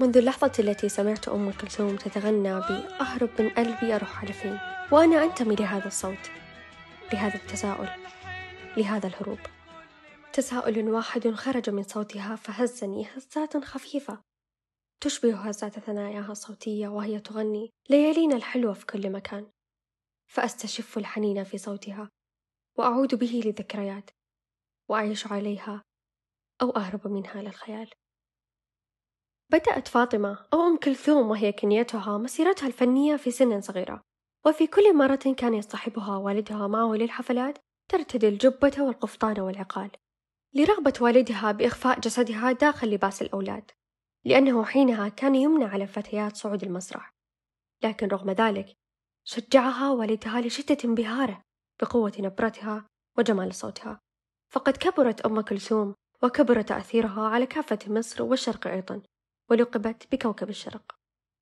منذ اللحظة التي سمعت أم كلثوم تتغنى بأهرب من قلبي أروح على فين؟ وأنا أنتمي لهذا الصوت لهذا التساؤل لهذا الهروب. تساؤل واحد خرج من صوتها فهزني هزات خفيفة. تشبه هزات ثناياها الصوتية وهي تغني ليالينا الحلوة في كل مكان. فأستشف الحنين في صوتها وأعود به لذكريات وأعيش عليها أو أهرب منها للخيال. بدأت فاطمة أو أم كلثوم وهي كنيتها مسيرتها الفنية في سن صغيرة وفي كل مرة كان يصطحبها والدها معه للحفلات ترتدي الجبة والقفطان والعقال لرغبة والدها بإخفاء جسدها داخل لباس الأولاد لأنه حينها كان يمنع على الفتيات صعود المسرح. لكن رغم ذلك شجعها والدها لشدة انبهاره بقوة نبرتها وجمال صوتها فقد كبرت أم كلثوم وكبر تأثيرها على كافة مصر والشرق أيضا. ولقبت بكوكب الشرق.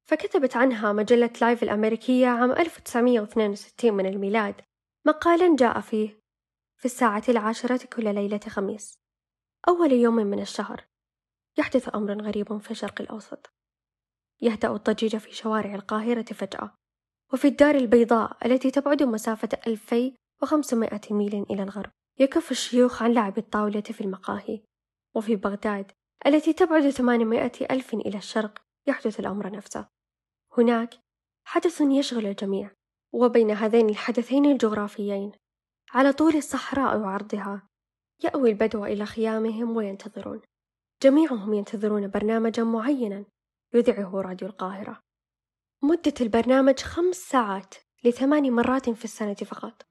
فكتبت عنها مجلة لايف الأمريكية عام 1962 من الميلاد مقالا جاء فيه في الساعة العاشرة كل ليلة خميس أول يوم من الشهر. يحدث أمر غريب في الشرق الأوسط. يهدأ الضجيج في شوارع القاهرة فجأة وفي الدار البيضاء التي تبعد مسافة 2500 ميل إلى الغرب. يكف الشيوخ عن لعب الطاولة في المقاهي وفي بغداد التي تبعد 800 ألف إلى الشرق يحدث الأمر نفسه. هناك حدث يشغل الجميع وبين هذين الحدثين الجغرافيين. على طول الصحراء وعرضها يأوي البدو إلى خيامهم وينتظرون. جميعهم ينتظرون برنامجا معينا يذيعه راديو القاهرة. مدة البرنامج خمس ساعات لثمان مرات في السنة فقط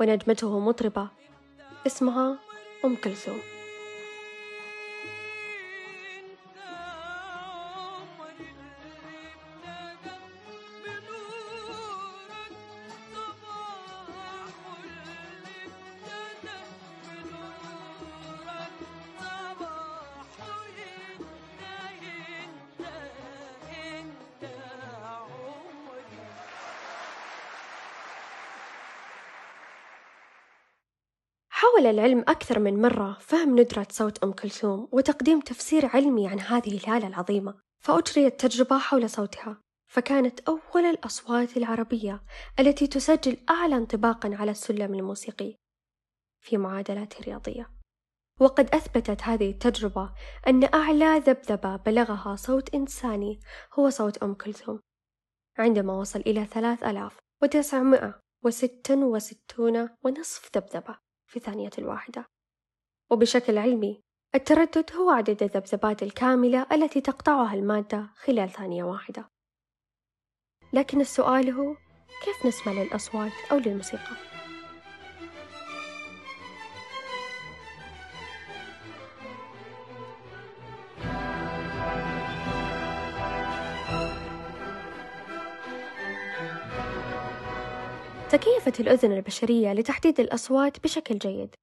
ونجمته مطربة اسمها أم كلثوم. حاول العلم أكثر من مرة فهم ندرة صوت أم كلثوم وتقديم تفسير علمي عن هذه الآلة العظيمة فأجريت تجربة حول صوتها فكانت أول الأصوات العربية التي تسجل أعلى انطباقا على السلم الموسيقي في معادلات رياضية وقد أثبتت هذه التجربة أن أعلى ذبذبة بلغها صوت إنساني هو صوت أم كلثوم. عندما وصل إلى ثلاث ألاف وتسعمائة وست وستون ونصف ذبذبة. في الثانية الواحدة وبشكل علمي التردد هو عدد الذبذبات الكاملة التي تقطعها المادة خلال ثانية واحدة لكن السؤال هو كيف نسمع للأصوات أو للموسيقى؟ تكيفت الأذن البشرية لتحديد الأصوات بشكل جيد.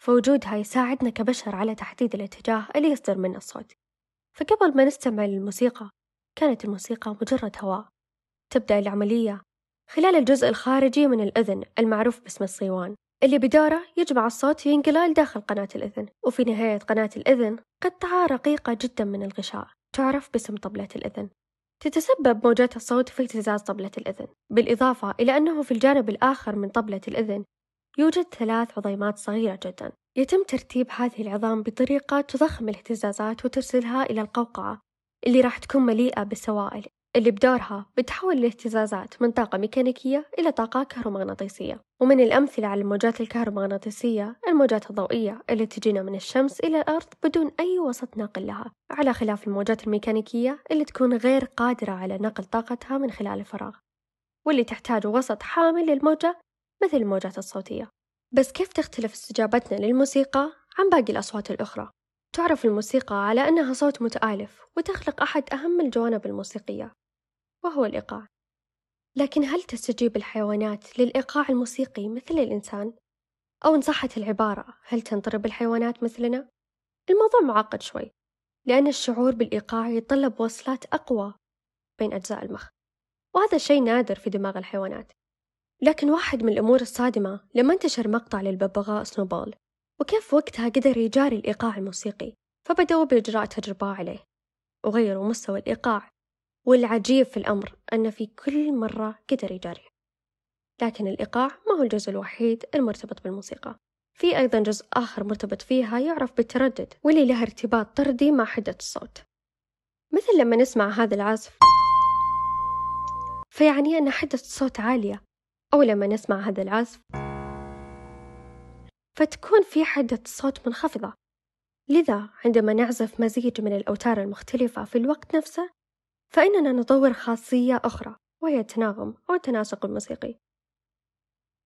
فوجودها يساعدنا كبشر على تحديد الاتجاه اللي يصدر منه الصوت. فقبل ما نستمع للموسيقى كانت الموسيقى مجرد هواء. تبدأ العملية خلال الجزء الخارجي من الأذن المعروف باسم الصيوان اللي بدوره يجمع الصوت وينقله داخل قناة الأذن. وفي نهاية قناة الأذن قطعة رقيقة جدا من الغشاء تعرف باسم طبلة الأذن. تتسبب موجات الصوت في اهتزاز طبلة الأذن بالإضافة إلى أنه في الجانب الآخر من طبلة الأذن يوجد ثلاث عظيمات صغيرة جدا. يتم ترتيب هذه العظام بطريقة تضخم الاهتزازات وترسلها إلى القوقعة اللي راح تكون مليئة بالسوائل. اللي بدورها بتحول الاهتزازات من طاقة ميكانيكية إلى طاقة كهرومغناطيسية. ومن الأمثلة على الموجات الكهرومغناطيسية الموجات الضوئية اللي تجينا من الشمس إلى الأرض بدون أي وسط ناقل لها على خلاف الموجات الميكانيكية اللي تكون غير قادرة على نقل طاقتها من خلال الفراغ. واللي تحتاج وسط حامل للموجة مثل الموجات الصوتية. بس كيف تختلف استجابتنا للموسيقى عن باقي الأصوات الأخرى؟ تعرف الموسيقى على أنها صوت متآلف وتخلق أحد أهم الجوانب الموسيقية. وهو الإيقاع لكن هل تستجيب الحيوانات للإيقاع الموسيقي مثل الإنسان؟ أو إن صحت العبارة هل تنطرب الحيوانات مثلنا؟ الموضوع معقد شوي لأن الشعور بالإيقاع يتطلب وصلات أقوى بين أجزاء المخ وهذا شيء نادر في دماغ الحيوانات لكن واحد من الأمور الصادمة لما انتشر مقطع للببغاء سنوبول وكيف وقتها قدر يجاري الإيقاع الموسيقي فبدأوا بإجراء تجربة عليه وغيروا مستوى الإيقاع والعجيب في الأمر أن في كل مرة قدر يجاريه لكن الإيقاع ما هو الجزء الوحيد المرتبط بالموسيقى. في أيضا جزء آخر مرتبط فيها يعرف بالتردد واللي له ارتباط طردي مع حدة الصوت. مثل لما نسمع هذا العزف فيعني أن حدة الصوت عالية. أو لما نسمع هذا العزف فتكون في حدة الصوت منخفضة. لذا عندما نعزف مزيج من الأوتار المختلفة في الوقت نفسه فإننا نطور خاصية أخرى وهي التناغم أو التناسق الموسيقي.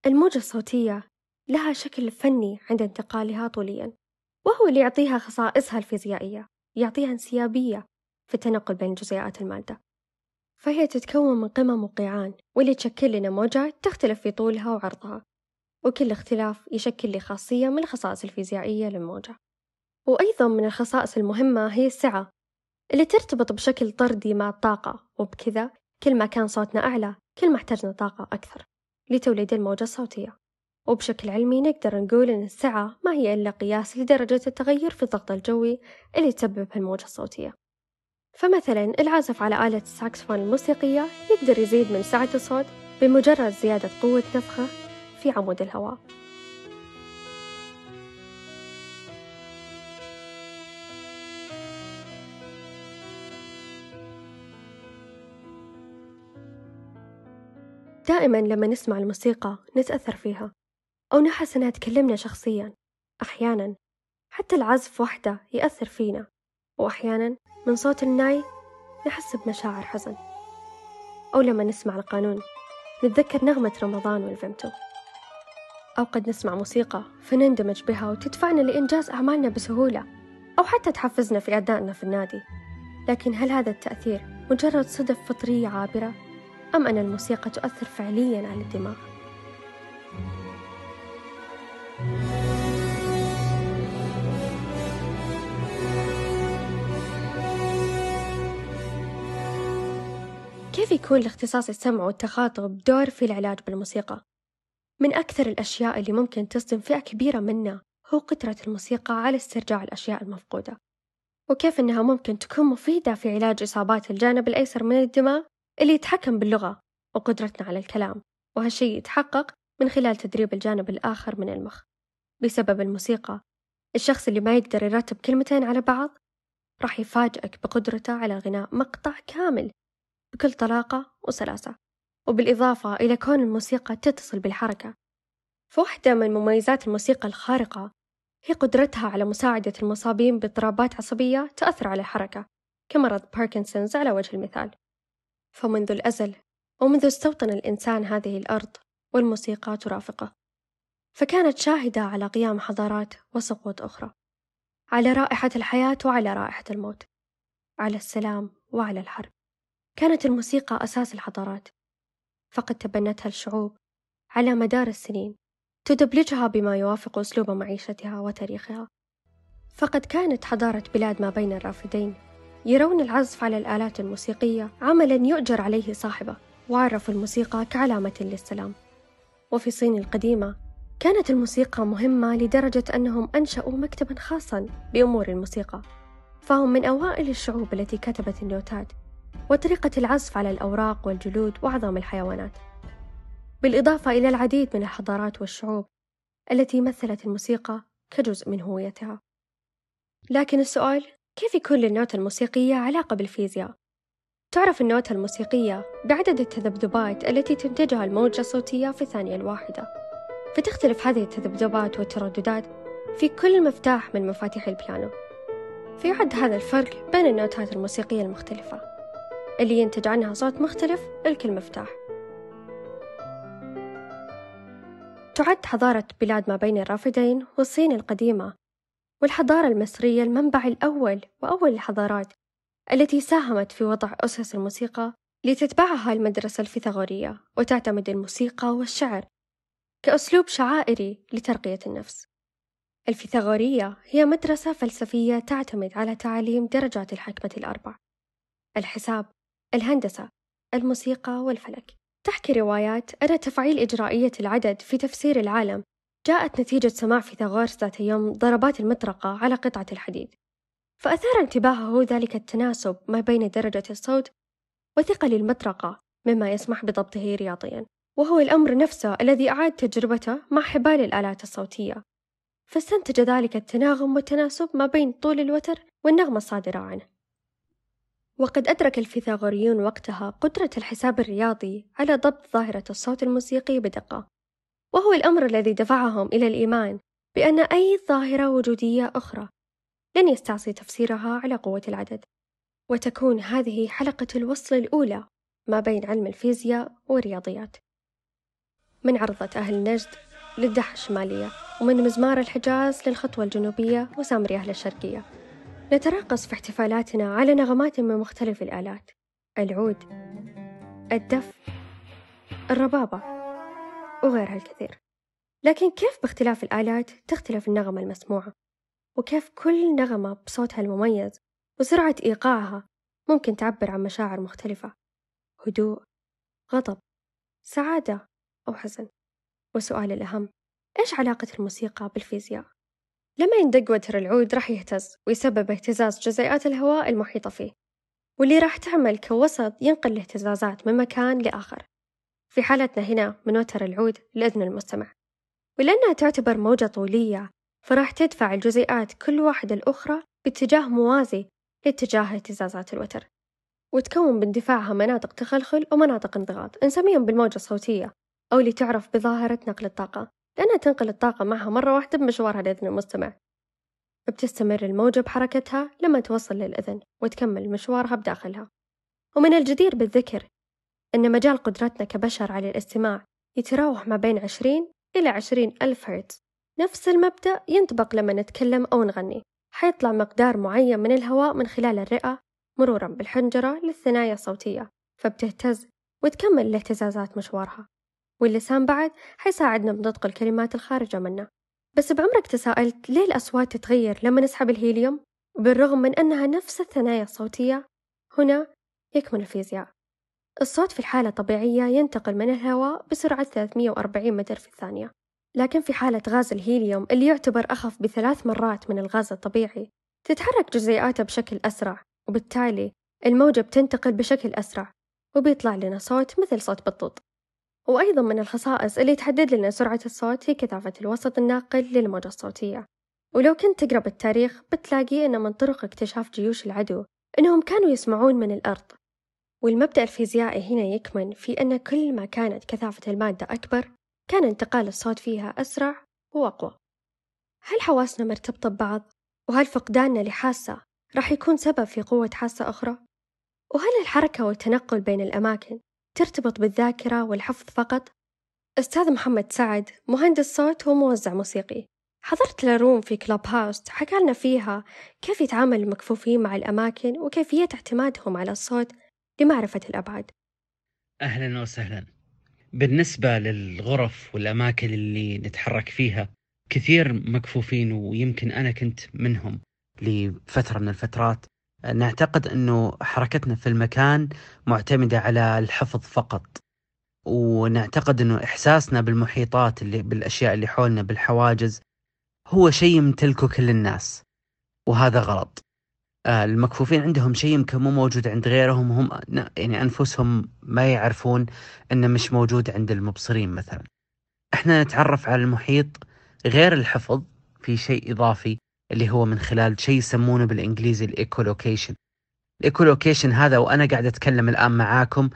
الموجة الصوتية لها شكل فني عند انتقالها طوليا وهو اللي يعطيها خصائصها الفيزيائية يعطيها انسيابية في التنقل بين جزيئات المادة. فهي تتكون من قمم وقيعان واللي تشكل لنا موجات تختلف في طولها وعرضها وكل اختلاف يشكل لي خاصية من الخصائص الفيزيائية للموجة. وأيضا من الخصائص المهمة هي السعة اللي ترتبط بشكل طردي مع الطاقة وبكذا كل ما كان صوتنا أعلى كل ما احتجنا طاقة أكثر لتوليد الموجة الصوتية. وبشكل علمي نقدر نقول أن السعة ما هي إلا قياس لدرجة التغير في الضغط الجوي اللي تسببه الموجة الصوتية. فمثلا العازف على آلة الساكسفون الموسيقية يقدر يزيد من سعة الصوت بمجرد زيادة قوة نفخة في عمود الهواء. دائما لما نسمع الموسيقى نتأثر فيها أو نحس إنها تكلمنا شخصيا أحيانا حتى العزف وحده يأثر فينا وأحيانا من صوت الناي نحس بمشاعر حزن. أو لما نسمع القانون نتذكر نغمة رمضان والفيمتو. أو قد نسمع موسيقى فنندمج بها وتدفعنا لإنجاز أعمالنا بسهولة أو حتى تحفزنا في أدائنا في النادي. لكن هل هذا التأثير مجرد صدف فطرية عابرة؟ أم أن الموسيقى تؤثر فعليا على الدماغ؟ كيف يكون لاختصاص السمع والتخاطب دور في العلاج بالموسيقى؟ من أكثر الأشياء اللي ممكن تصدم فئة كبيرة منا هو قدرة الموسيقى على استرجاع الأشياء المفقودة وكيف أنها ممكن تكون مفيدة في علاج إصابات الجانب الأيسر من الدماغ اللي يتحكم باللغة وقدرتنا على الكلام وهالشيء يتحقق من خلال تدريب الجانب الآخر من المخ. بسبب الموسيقى الشخص اللي ما يقدر يرتب كلمتين على بعض راح يفاجئك بقدرته على غناء مقطع كامل بكل طلاقة وسلاسة وبالإضافة إلى كون الموسيقى تتصل بالحركة. فواحدة من مميزات الموسيقى الخارقة هي قدرتها على مساعدة المصابين باضطرابات عصبية تأثر على الحركة كمرض باركنسونز على وجه المثال. فمنذ الأزل ومنذ استوطن الإنسان هذه الأرض والموسيقى ترافقه. فكانت شاهدة على قيام حضارات وسقوط أخرى على رائحة الحياة وعلى رائحة الموت على السلام وعلى الحرب. كانت الموسيقى أساس الحضارات فقد تبنتها الشعوب على مدار السنين تدبلجها بما يوافق أسلوب معيشتها وتاريخها. فقد كانت حضارة بلاد ما بين الرافدين يرون العزف على الآلات الموسيقية عملا يؤجر عليه صاحبه وعرفوا الموسيقى كعلامة للسلام. وفي الصين القديمة كانت الموسيقى مهمة لدرجة أنهم أنشأوا مكتبا خاصا بأمور الموسيقى. فهم من أوائل الشعوب التي كتبت النوتات وطريقة العزف على الأوراق والجلود وعظام الحيوانات. بالإضافة إلى العديد من الحضارات والشعوب التي مثلت الموسيقى كجزء من هويتها. لكن السؤال كيف يكون للنوتة الموسيقية علاقة بالفيزياء؟ تعرف النوتة الموسيقية بعدد التذبذبات التي تنتجها الموجة الصوتية في الثانية الواحدة. فتختلف هذه التذبذبات والترددات في كل مفتاح من مفاتيح البيانو. فيعد هذا الفرق بين النوتات الموسيقية المختلفة اللي ينتج عنها صوت مختلف لكل مفتاح. تعد حضارة بلاد ما بين الرافدين والصين القديمة والحضارة المصرية المنبع الأول وأول الحضارات التي ساهمت في وضع أسس الموسيقى لتتبعها المدرسة الفيثاغورية وتعتمد الموسيقى والشعر كأسلوب شعائري لترقية النفس. الفيثاغورية هي مدرسة فلسفية تعتمد على تعاليم درجات الحكمة الأربع: الحساب، الهندسة، الموسيقى والفلك. تحكي روايات أن تفعيل إجرائية العدد في تفسير العالم جاءت نتيجة سماع فيثاغورس ذات يوم ضربات المطرقة على قطعة الحديد. فأثار انتباهه ذلك التناسب ما بين درجة الصوت وثقل المطرقة مما يسمح بضبطه رياضيا. وهو الأمر نفسه الذي أعاد تجربته مع حبال الآلات الصوتية. فاستنتج ذلك التناغم والتناسب ما بين طول الوتر والنغمة الصادرة عنه. وقد أدرك الفيثاغوريون وقتها قدرة الحساب الرياضي على ضبط ظاهرة الصوت الموسيقي بدقة. وهو الأمر الذي دفعهم إلى الإيمان بأن أي ظاهرة وجودية أخرى لن يستعصي تفسيرها على قوة العدد. وتكون هذه حلقة الوصل الأولى ما بين علم الفيزياء والرياضيات. من عرضة أهل نجد للدحى الشمالية ومن مزمار الحجاز للخطوة الجنوبية وسامري أهل الشرقية. نتراقص في احتفالاتنا على نغمات من مختلف الآلات. العود الدف الربابة. وغيرها الكثير. لكن كيف باختلاف الآلات تختلف النغمة المسموعة؟ وكيف كل نغمة بصوتها المميز وسرعة إيقاعها ممكن تعبر عن مشاعر مختلفة؟ هدوء غضب سعادة أو حزن؟ والسؤال الأهم إيش علاقة الموسيقى بالفيزياء؟ لما يندق وتر العود راح يهتز ويسبب اهتزاز جزيئات الهواء المحيطة فيه واللي راح تعمل كوسط ينقل الاهتزازات من مكان لآخر. في حالتنا هنا من وتر العود لإذن المستمع. ولأنها تعتبر موجة طولية فراح تدفع الجزيئات كل واحدة الأخرى باتجاه موازي لاتجاه اهتزازات الوتر وتكون باندفاعها مناطق تخلخل ومناطق انضغاط نسميهم بالموجة الصوتية أو اللي تعرف بظاهرة نقل الطاقة لأنها تنقل الطاقة معها مرة واحدة بمشوارها لإذن المستمع. بتستمر الموجة بحركتها لما توصل للإذن وتكمل مشوارها بداخلها. ومن الجدير بالذكر أن مجال قدرتنا كبشر على الاستماع يتراوح ما بين عشرين إلى عشرين ألف هرتز. نفس المبدأ ينطبق لما نتكلم أو نغني حيطلع مقدار معين من الهواء من خلال الرئة مرورا بالحنجرة للثنايا الصوتية فبتهتز وتكمل الاهتزازات مشوارها. واللسان بعد حيساعدنا بنطق الكلمات الخارجة منه بس بعمرك تساءلت ليه الأصوات تتغير لما نسحب الهيليوم؟ بالرغم من أنها نفس الثنايا الصوتية هنا يكمن الفيزياء. الصوت في الحالة الطبيعية ينتقل من الهواء بسرعة 340 متر في الثانية لكن في حالة غاز الهيليوم اللي يعتبر أخف بثلاث مرات من الغاز الطبيعي تتحرك جزيئاته بشكل أسرع وبالتالي الموجة بتنتقل بشكل أسرع وبيطلع لنا صوت مثل صوت بطوط وأيضا من الخصائص اللي تحدد لنا سرعة الصوت هي كثافة الوسط الناقل للموجة الصوتية. ولو كنت تقرأ بالتاريخ بتلاقي أن من طرق اكتشاف جيوش العدو أنهم كانوا يسمعون من الأرض. والمبدأ الفيزيائي هنا يكمن في أن كل ما كانت كثافة المادة أكبر كان انتقال الصوت فيها أسرع وأقوى هل حواسنا مرتبطة ببعض؟ وهل فقداننا لحاسة راح يكون سبب في قوة حاسة أخرى؟ وهل الحركة والتنقل بين الأماكن ترتبط بالذاكرة والحفظ فقط؟ أستاذ محمد سعد مهندس صوت وموزع موسيقي حضرت له روم في كلوب هاوس حكى لنا فيها كيف يتعامل المكفوفين مع الأماكن وكيفية اعتمادهم على الصوت لمعرفة الأبعاد. أهلا وسهلا. بالنسبة للغرف والأماكن اللي نتحرك فيها كثير مكفوفين ويمكن أنا كنت منهم لفترة من الفترات. نعتقد أنه حركتنا في المكان معتمدة على الحفظ فقط ونعتقد أنه إحساسنا بالمحيطات اللي بالأشياء اللي حولنا بالحواجز هو شيء يمتلكه كل الناس وهذا غلط. المكفوفين عندهم شيء يمكن مو موجود عند غيرهم هم يعني أنفسهم ما يعرفون أنه مش موجود عند المبصرين مثلا. إحنا نتعرف على المحيط غير الحفظ في شيء إضافي اللي هو من خلال شيء يسمونه بالإنجليزي ال echolocation. ال echolocation هذا وأنا قاعد أتكلم الآن معاكم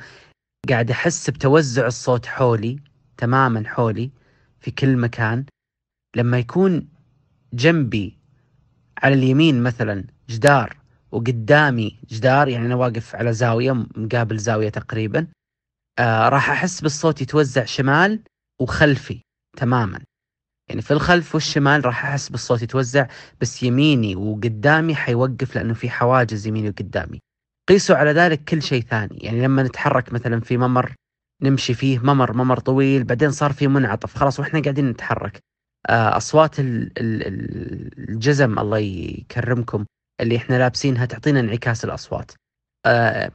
قاعد أحس بتوزع الصوت حولي تماما حولي في كل مكان. لما يكون جنبي على اليمين مثلا جدار وقدامي جدار يعني أنا واقف على زاوية مقابل زاوية تقريبا آه راح أحس بالصوت يتوزع شمال وخلفي تماما. يعني في الخلف والشمال راح أحس بالصوت يتوزع بس يميني وقدامي حيوقف لأنه في حواجز يميني وقدامي. قيسوا على ذلك كل شيء ثاني. يعني لما نتحرك مثلا في ممر نمشي فيه ممر ممر طويل بعدين صار في منعطف خلاص وإحنا قاعدين نتحرك. أصوات الجزم الله يكرمكم اللي إحنا لابسينها تعطينا انعكاس الأصوات. آه،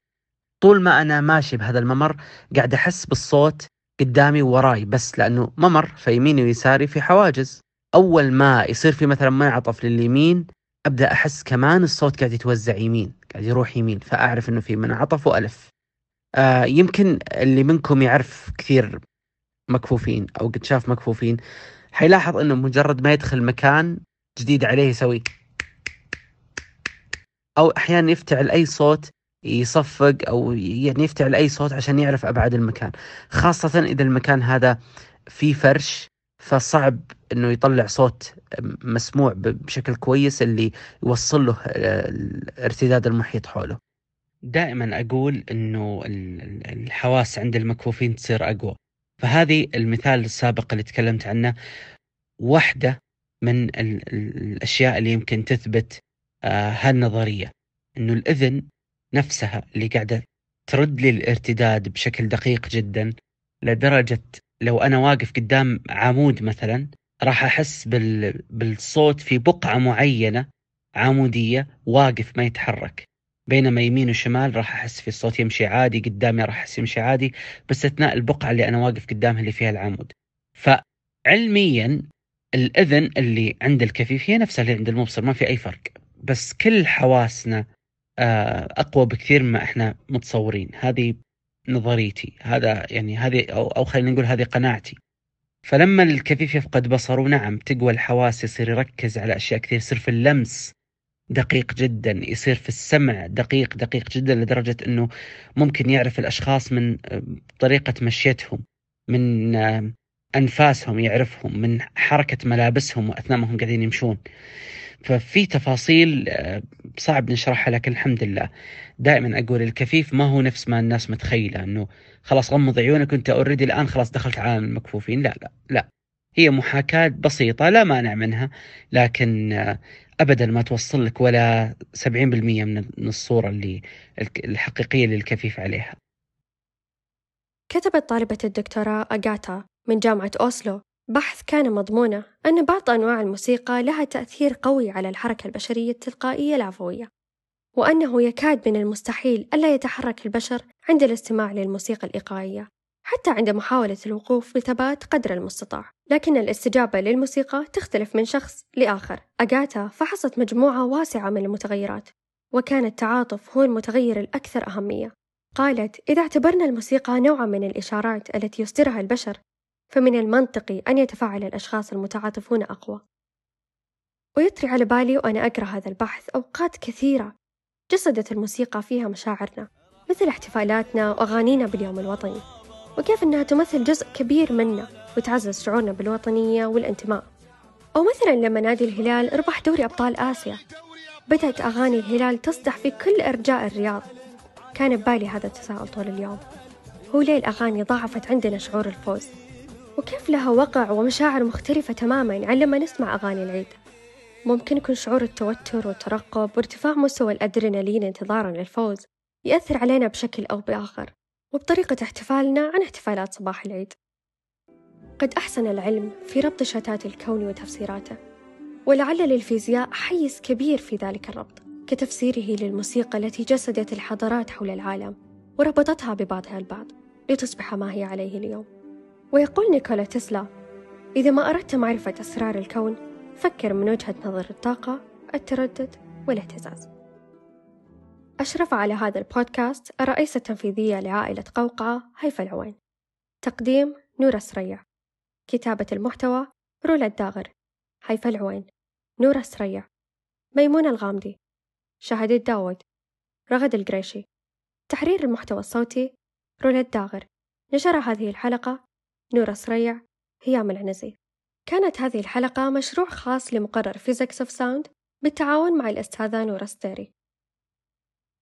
طول ما أنا ماشي بهذا الممر قاعد أحس بالصوت قدامي ووراي بس لأنه ممر فيميني ويساري في حواجز. أول ما يصير في مثلا منعطف لليمين أبدأ أحس كمان الصوت قاعد يتوزع يمين قاعد يروح يمين فأعرف إنه في منعطف وألف. آه يمكن اللي منكم يعرف كثير مكفوفين أو قد شاف مكفوفين. حيلاحظ إنه مجرد ما يدخل مكان جديد عليه يسوي أو أحيانا يفتعل أي صوت يصفق أو يعني يفتعل أي صوت عشان يعرف ابعاد المكان. خاصة إذا المكان هذا فيه فرش فصعب إنه يطلع صوت مسموع بشكل كويس اللي يوصل له الارتداد المحيط حوله. دائما أقول إنه الحواس عند المكفوفين تصير أقوى. فهذه المثال السابق اللي تكلمت عنه واحدة من الأشياء اللي يمكن تثبت آه، هالنظرية. إنه الإذن نفسها اللي قاعدة ترد لي الارتداد بشكل دقيق جدا لدرجة لو أنا واقف قدام عمود مثلا راح بال... بالصوت في بقعة معينة عمودية واقف ما يتحرك. بينما يمين وشمال راح أحس في الصوت يمشي عادي قدامي راح أحس يمشي عادي باستثناء البقعة اللي أنا واقف قدامها اللي فيها العمود. فعلميا الأذن اللي عند الكفيف هي نفسها اللي عند المبصر ما في أي فرق. بس كل حواسنا آه، أقوى بكثير مما إحنا متصورين. هذه نظريتي. هذا يعني هذه أو أو خلينا نقول هذه قناعتي. فلما الكفيف يفقد بصره نعم تقوى الحواس يصير يركز على أشياء كثير يصير في اللمس دقيق جدا يصير في السمع دقيق دقيق جدا لدرجة أنه ممكن يعرف الأشخاص من طريقة مشيتهم من أنفاسهم يعرفهم من حركة ملابسهم أثناء ما هم قاعدين يمشون. ففي تفاصيل صعب نشرحها لكن الحمد لله. دائما أقول الكفيف ما هو نفس ما الناس متخيلة إنه خلاص غمض عيونك وأنت اوريدي الآن خلاص دخلت عالم المكفوفين. لا لا لا. هي محاكاة بسيطة لا مانع منها لكن ابدا ما توصل لك ولا 70% من الصورة اللي الحقيقية للكفيف عليها. كتبت طالبة الدكتوراه أغاتا من جامعة أوسلو بحث كان مضمونه أن بعض أنواع الموسيقى لها تأثير قوي على الحركة البشرية التلقائية العفوية وأنه يكاد من المستحيل ألا يتحرك البشر عند الاستماع للموسيقى الإيقاعية حتى عند محاولة الوقوف بثبات قدر المستطاع. لكن الاستجابة للموسيقى تختلف من شخص لآخر. أغاتا فحصت مجموعة واسعة من المتغيرات وكان التعاطف هو المتغير الأكثر أهمية. قالت إذا اعتبرنا الموسيقى نوعا من الإشارات التي يصدرها البشر فمن المنطقي أن يتفاعل الأشخاص المتعاطفون أقوى. ويطري على بالي وأنا أقرأ هذا البحث أوقات كثيرة جسدت الموسيقى فيها مشاعرنا مثل احتفالاتنا وأغانينا باليوم الوطني. وكيف أنها تمثل جزء كبير منا وتعزز شعورنا بالوطنية والانتماء. أو مثلا لما نادي الهلال ربح دوري أبطال آسيا. بدأت أغاني الهلال تصدح في كل أرجاء الرياض. كان ببالي هذا التساؤل طول اليوم. هو ليه الأغاني ضاعفت عندنا شعور الفوز؟ وكيف لها وقع ومشاعر مختلفة تماما عن لما نسمع أغاني العيد؟ ممكن يكون شعور التوتر والترقب وارتفاع مستوى الأدرينالين انتظارا للفوز يأثر علينا بشكل أو بآخر. وبطريقة احتفالنا عن احتفالات صباح العيد. قد أحسن العلم في ربط شتات الكون وتفسيراته ولعل للفيزياء حيز كبير في ذلك الربط كتفسيره للموسيقى التي جسدت الحضارات حول العالم وربطتها ببعضها البعض لتصبح ما هي عليه اليوم. ويقول نيكولا تسلا إذا ما أردت معرفة أسرار الكون فكر من وجهة نظر الطاقة التردد والاهتزاز. أشرف على هذا البودكاست الرئيسة التنفيذية لعائلة قوقعة هيفا العوين. تقديم نورة سريع كتابة المحتوى رولا الداغر. هيفا العوين. نورة سريع ميمونة الغامدي. شهد داود رغد القريشي. تحرير المحتوى الصوتي رولا الداغر. نشر هذه الحلقة نورة سريع هيام العنزي. كانت هذه الحلقة مشروع خاص لمقرر physics of sound بالتعاون مع الأستاذة نورة ستيري.